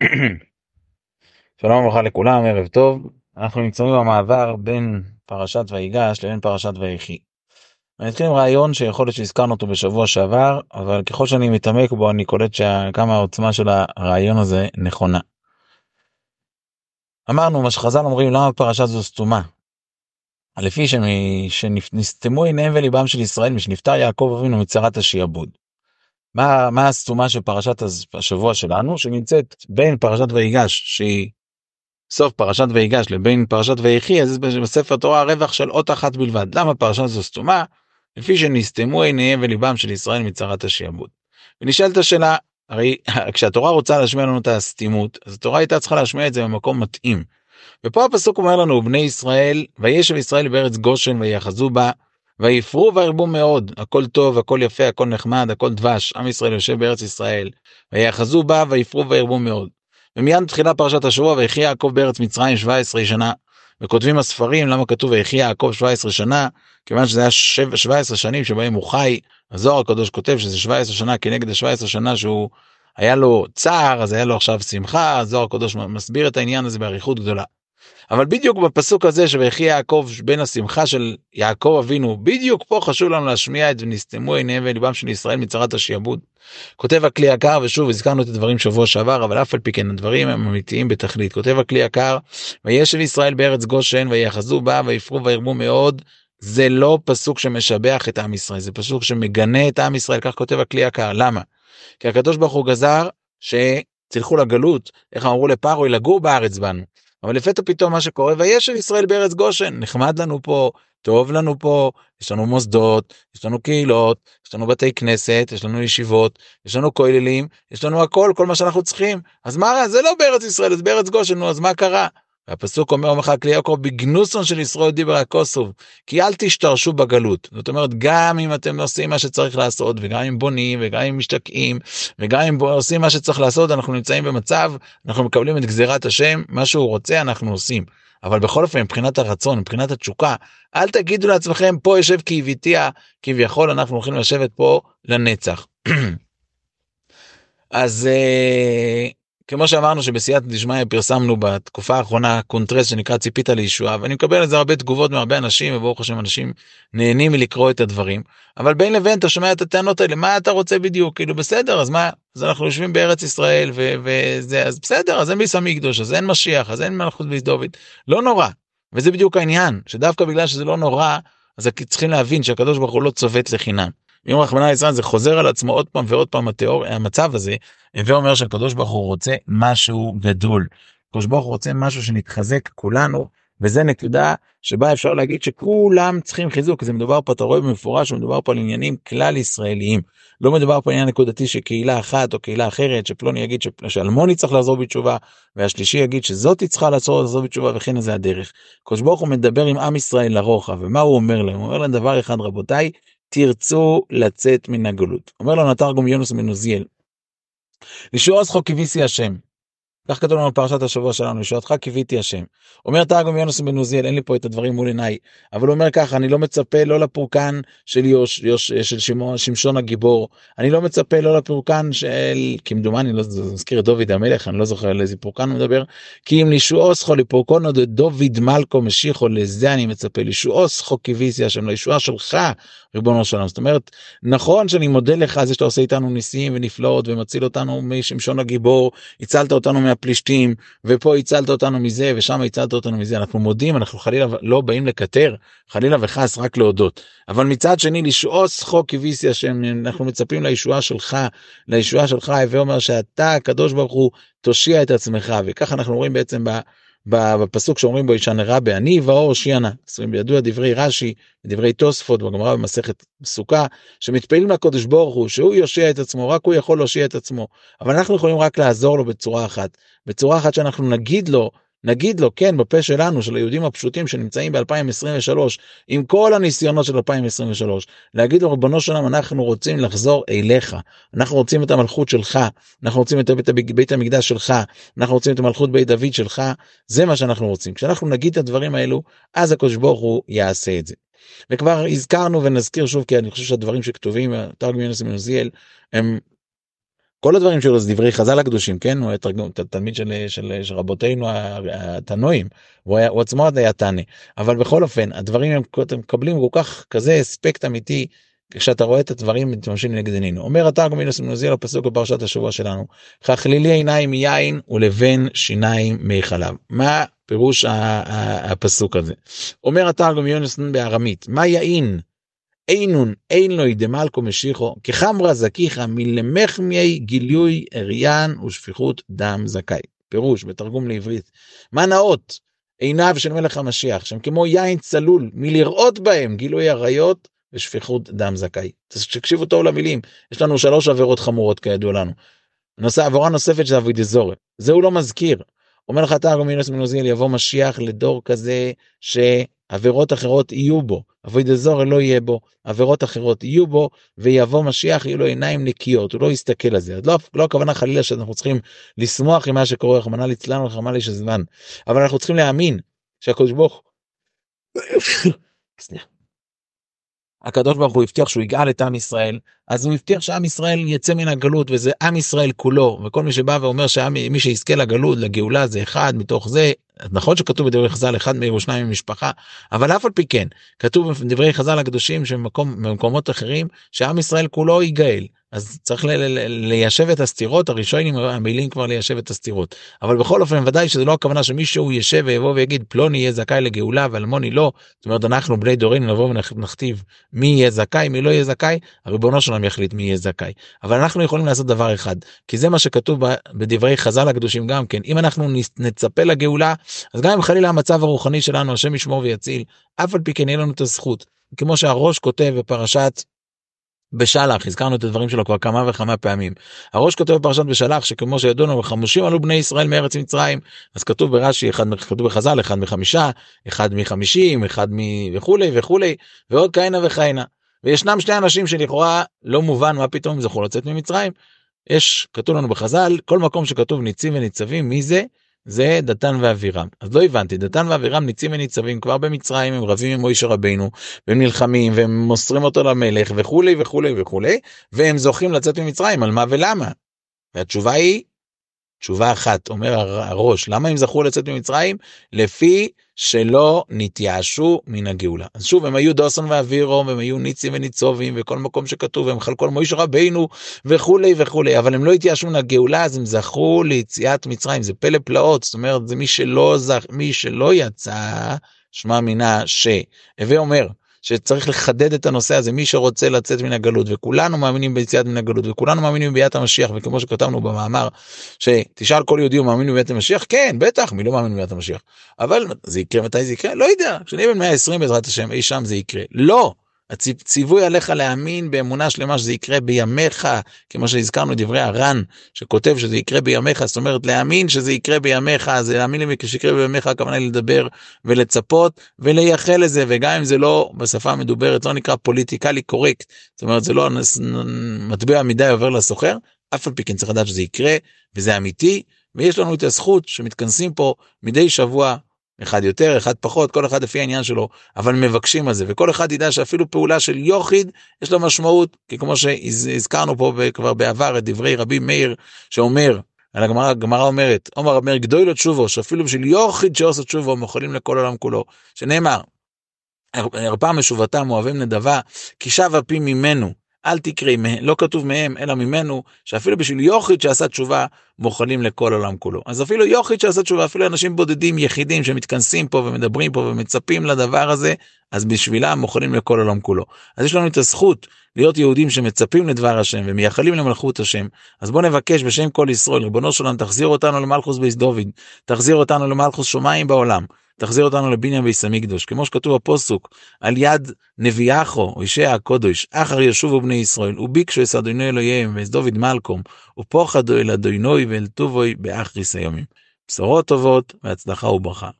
שלום וברכה לכולם, ערב טוב. אנחנו נמצאים במעבר בין פרשת ויגש לבין פרשת ויחי. אני אתחיל עם רעיון שיכול להיות שהזכרנו אותו בשבוע שעבר, אבל ככל שאני מתעמק בו אני קולט שכמה העוצמה של הרעיון הזה נכונה. אמרנו מה שחז"ל אומרים למה פרשה זו סתומה. לפי שנסתמו עיניהם וליבם של ישראל משנפטר יעקב אבינו מצרת השיעבוד. מה, מה הסתומה של פרשת השבוע שלנו שנמצאת בין פרשת ויגש שהיא סוף פרשת ויגש לבין פרשת ויחי אז בספר תורה רווח של אות אחת בלבד למה פרשה זו סתומה לפי שנסתמו עיניהם וליבם של ישראל מצרת השיעבוד. ונשאלת השאלה הרי כשהתורה רוצה להשמיע לנו את הסתימות אז התורה הייתה צריכה להשמיע את זה במקום מתאים. ופה הפסוק אומר לנו בני ישראל וישב ישראל בארץ גושן ויחזו בה ויפרו וירבו מאוד הכל טוב הכל יפה הכל נחמד הכל דבש עם ישראל יושב בארץ ישראל. ויחזו בה ויפרו וירבו מאוד. ומיד תחילה פרשת השבוע ויחי יעקב בארץ מצרים 17 שנה. וכותבים הספרים למה כתוב ויחי יעקב 17 שנה? כיוון שזה היה 17 שנים שבהם הוא חי. הזוהר הקדוש כותב שזה 17 שנה כנגד ה-17 שנה שהוא היה לו צער אז היה לו עכשיו שמחה. הזוהר הקדוש מסביר את העניין הזה באריכות גדולה. אבל בדיוק בפסוק הזה שויחי יעקב בין השמחה של יעקב אבינו בדיוק פה חשוב לנו להשמיע את ונסתמו עיניהם וליבם של ישראל מצרת השיעבוד. כותב הכלי יקר ושוב הזכרנו את הדברים שבוע שעבר אבל אף על פי כן הדברים הם אמיתיים בתכלית כותב הכלי יקר וישב ישראל בארץ גושן ויחזו בה ויפרו וירבו מאוד זה לא פסוק שמשבח את עם ישראל זה פסוק שמגנה את עם ישראל כך כותב הכלי יקר למה? כי הקדוש ברוך הוא גזר שתלכו לגלות איך אמרו לפרוי לגור בארץ בנו אבל לפתע פתאום מה שקורה וישב ישראל בארץ גושן נחמד לנו פה טוב לנו פה יש לנו מוסדות יש לנו קהילות יש לנו בתי כנסת יש לנו ישיבות יש לנו כוללים יש לנו הכל כל מה שאנחנו צריכים. אז מה זה לא בארץ ישראל זה בארץ גושן נו אז מה קרה הפסוק אומר אומר כלי יעקב בגנוסון של ישראל דיבר הכוסוב כי אל תשתרשו בגלות זאת אומרת גם אם אתם עושים מה שצריך לעשות וגם אם בונים וגם אם משתקעים וגם אם עושים מה שצריך לעשות אנחנו נמצאים במצב אנחנו מקבלים את גזירת השם מה שהוא רוצה אנחנו עושים. אבל בכל אופן מבחינת הרצון מבחינת התשוקה אל תגידו לעצמכם פה יושב כביתיה כביכול אנחנו הולכים לשבת פה לנצח. אז uh, כמו שאמרנו שבסייעתא דשמיא פרסמנו בתקופה האחרונה קונטרס שנקרא ציפית לישועה ואני מקבל על זה הרבה תגובות מהרבה אנשים וברוך השם אנשים נהנים מלקרוא את הדברים. אבל בין לבין אתה שומע את הטענות האלה מה אתה רוצה בדיוק? כאילו בסדר אז מה אז אנחנו יושבים בארץ ישראל ו- וזה אז בסדר אז אין ביס המקדוש אז אין משיח אז אין מלכות ביס דוד. לא נורא וזה בדיוק העניין שדווקא בגלל שזה לא נורא אז צריכים להבין שהקדוש ברוך הוא לא צובט לחינם. אם רחמנא ליצלן זה חוזר על עצמו עוד פעם ועוד פעם התיאוריה המצב הזה הווה אומר שהקדוש ברוך הוא רוצה משהו גדול. הקדוש ברוך הוא רוצה משהו שנתחזק כולנו וזה נקודה שבה אפשר להגיד שכולם צריכים חיזוק זה מדובר פה אתה רואה במפורש שמדובר פה על עניינים כלל ישראליים לא מדובר פה עניין נקודתי שקהילה אחת או קהילה אחרת שפלוני יגיד שאלמוני צריך לחזור בתשובה והשלישי יגיד שזאתי צריכה לעצור לחזור בתשובה וכן זה הדרך. הקדוש ברוך הוא מדבר עם עם ישראל לרוחב ומה הוא אומר להם הוא אומר להם דבר אחד רבותיי תרצו לצאת מן הגלות. אומר לנו התרגום יונוס בן עוזיאל. לשעוז חוק כביסי השם. כך כתוב לנו בפרשת השבוע שלנו, לשעותך קיוויתי השם. אומר תרגום יונוס בן עוזיאל, אין לי פה את הדברים מול עיניי, אבל הוא אומר ככה, אני לא מצפה לא לפורקן של יוש, יוש, של שמו, שמשון הגיבור, אני לא מצפה לא לפורקן של, כמדומני, לא מזכיר את דוד המלך, אני לא זוכר על איזה פורקן הוא מדבר, כי אם לישועוס חו לפורקונו דוד מלכו משיחו, לזה אני מצפה, לישועוס חו קיוויתי השם, לישועה שלך, ריבונו של עולם. זאת אומרת, נכון שאני מודה לך על זה שאתה עושה איתנו ניסים ונפלאות ומציל אותנו משמשון הגיבור, הצלת אותנו מהפלישתים, ופה הצלת אותנו מזה ושם הצלת אותנו מזה. אנחנו מודים, אנחנו חלילה לא באים לקטר, חלילה וחס רק להודות. אבל מצד שני, לשעוס חוק כביסי השם, אנחנו מצפים לישועה שלך, לישועה שלך, הווה אומר שאתה, הקדוש ברוך הוא, תושיע את עצמך, וככה אנחנו רואים בעצם ב... בפסוק שאומרים בו ישנה רבה אני ואור שיענה. בידוע דברי רש"י דברי תוספות בגמרא במסכת סוכה שמתפעלים לקודש ברוך הוא שהוא יושיע את עצמו רק הוא יכול להושיע את עצמו אבל אנחנו יכולים רק לעזור לו בצורה אחת בצורה אחת שאנחנו נגיד לו נגיד לו כן בפה שלנו של היהודים הפשוטים שנמצאים ב-2023 עם כל הניסיונות של 2023 להגיד לו ריבונו שלם אנחנו רוצים לחזור אליך. אנחנו רוצים את המלכות שלך. אנחנו רוצים את בית, בית המקדש שלך. אנחנו רוצים את המלכות בית דוד שלך. זה מה שאנחנו רוצים. כשאנחנו נגיד את הדברים האלו אז הקדוש ברוך הוא יעשה את זה. וכבר הזכרנו ונזכיר שוב כי אני חושב שהדברים שכתובים תרגם יונס בן עוזיאל הם כל הדברים שלו זה דברי חז"ל הקדושים, כן? הוא היה תרגום, תלמיד של, של, של רבותינו התנועים, הוא, היה, הוא עצמו היה תנא, אבל בכל אופן, הדברים הם, מקבלים כל כך כזה אספקט אמיתי, כשאתה רואה את הדברים מתממשים נגד עינינו. אומר התרגום מינוס מנוזיל הפסוק בפרשת השבוע שלנו, חכלילי עיניים מיין ולבן שיניים מי חלב. מה פירוש הפסוק הזה? אומר התרגום יונס בארמית, מה יין אינון אין לו דמלכו משיחו כחמרה זכיך מלמחמי גילוי אריין ושפיכות דם זכאי. פירוש בתרגום לעברית. מה נאות עיניו של מלך המשיח שהם כמו יין צלול מלראות בהם גילוי עריות ושפיכות דם זכאי. תקשיבו טוב למילים יש לנו שלוש עבירות חמורות כידוע לנו. נושא עבירה נוספת של אבידזורי זה הוא לא מזכיר. אומר לך תרגום מינוס מנוזיל יבוא משיח לדור כזה ש... עבירות אחרות יהיו בו, אבוי דזור לא יהיה בו, עבירות אחרות יהיו בו, ויבוא משיח יהיו לו עיניים נקיות, הוא לא יסתכל על זה. לא, לא הכוונה חלילה שאנחנו צריכים לשמוח עם מה שקורה, רחמנא ליצלן ורחמנא ליש הזמן, אבל אנחנו צריכים להאמין שהקדוש ברוך הקדוש ברוך הוא הבטיח שהוא יגאל את עם ישראל, אז הוא הבטיח שעם ישראל יצא מן הגלות וזה עם ישראל כולו, וכל מי שבא ואומר שמי שיזכה לגלות, לגאולה זה אחד מתוך זה, נכון שכתוב בדברי חז"ל אחד מעיר ושניים ממשפחה, אבל אף על פי כן, כתוב בדברי חז"ל הקדושים שבמקומות אחרים, שעם ישראל כולו ייגאל. אז צריך ליישב את הסתירות הראשונים המילים כבר ליישב את הסתירות. אבל בכל אופן ודאי שזה לא הכוונה שמישהו ישב ויבוא ויגיד פלוני יהיה זכאי לגאולה ואלמוני לא זאת אומרת אנחנו בני דורנו נבוא ונכתיב מי יהיה זכאי מי לא יהיה זכאי. הריבונו שלנו יחליט מי יהיה זכאי אבל אנחנו יכולים לעשות דבר אחד כי זה מה שכתוב בדברי חז"ל הקדושים גם כן אם אנחנו נצפה לגאולה אז גם אם חלילה המצב הרוחני שלנו השם ישמור ויציל אף על פי כן יהיה לנו את הזכות כמו שהראש כותב בפרשת בשלח, הזכרנו את הדברים שלו כבר כמה וכמה פעמים. הראש כותב בפרשת בשלח שכמו שידוע לנו חמושים עלו בני ישראל מארץ מצרים, אז כתוב ברש"י, אחד, כתוב בחז"ל, אחד מחמישה, אחד מחמישים, אחד מ... וכולי וכולי, ועוד כהנה וכהנה. וישנם שני אנשים שלכאורה לא מובן מה פתאום הם זכו לצאת ממצרים. יש, כתוב לנו בחז"ל, כל מקום שכתוב ניצים וניצבים, מי זה? זה דתן ואבירם. אז לא הבנתי, דתן ואבירם ניצים וניצבים כבר במצרים, הם רבים עם מוישה רבינו, והם נלחמים, והם מוסרים אותו למלך, וכולי וכולי וכולי, והם זוכים לצאת ממצרים, על מה ולמה? והתשובה היא, תשובה אחת, אומר הראש, למה הם זכו לצאת ממצרים? לפי שלא נתייאשו מן הגאולה. אז שוב, הם היו דוסון ואבירום, הם היו ניצים וניצובים, וכל מקום שכתוב, הם חלקו על מוישה רבינו, וכולי וכולי, אבל הם לא התייאשו מן הגאולה, אז הם זכו ליציאת מצרים, זה פלא פלאות, זאת אומרת, זה מי שלא, זכ... מי שלא יצא, שמע מינה ש... הווה אומר, שצריך לחדד את הנושא הזה מי שרוצה לצאת מן הגלות וכולנו מאמינים ביציאת מן הגלות וכולנו מאמינים בביאת המשיח וכמו שכתבנו במאמר שתשאל כל יהודי הוא מאמין בביאת המשיח? כן בטח מי לא מאמין בביאת המשיח? אבל זה יקרה מתי זה יקרה? לא יודע כשנהיה בן 120 בעזרת השם אי שם זה יקרה. לא הציווי עליך להאמין באמונה שלמה שזה יקרה בימיך, כמו שהזכרנו דברי הר"ן, שכותב שזה יקרה בימיך, זאת אומרת להאמין שזה יקרה בימיך, זה להאמין לי שיקרה בימיך, הכוונה היא לדבר ולצפות ולייחל לזה, וגם אם זה לא בשפה המדוברת, לא נקרא פוליטיקלי קורקט, זאת אומרת זה לא מטבע מדי עובר לסוחר, אף על פי כן צריך לדעת שזה יקרה, וזה אמיתי, ויש לנו את הזכות שמתכנסים פה מדי שבוע אחד יותר, אחד פחות, כל אחד לפי העניין שלו, אבל מבקשים על זה, וכל אחד ידע שאפילו פעולה של יוחיד יש לה משמעות, כי כמו שהזכרנו פה כבר בעבר את דברי רבי מאיר שאומר, על הגמרא, הגמרא אומרת, עומר מאיר גדוי לו תשובו, שאפילו בשביל יוחיד שעושה תשובו מוכלים לכל עולם כולו, שנאמר, הרפא משובתם אוהבים נדבה, כי שב אפי ממנו, אל תקראי, לא כתוב מהם אלא ממנו, שאפילו בשביל יוחיד שעשה תשובה, מוכנים לכל עולם כולו. אז אפילו יוחיד שעשה תשובה, אפילו אנשים בודדים, יחידים, שמתכנסים פה ומדברים פה ומצפים לדבר הזה, אז בשבילם מוכנים לכל עולם כולו. אז יש לנו את הזכות להיות יהודים שמצפים לדבר השם ומייחלים למלכות השם. אז בוא נבקש בשם כל ישראל, ריבונו שלנו, תחזיר אותנו למלכוס בייס דוד, תחזיר אותנו למלכוס שמיים בעולם. תחזיר אותנו לבניין ביס המקדוש, כמו שכתוב בפוסוק, על יד נביאחו, אישי הקודש, אחר ישובו בני ישראל, וביקשו את אדוני אלוהיהם, ואת דוד מלקום, ופוחדו אל אדוני ואל טובוי באחריס היומים. בשורות טובות והצלחה וברכה.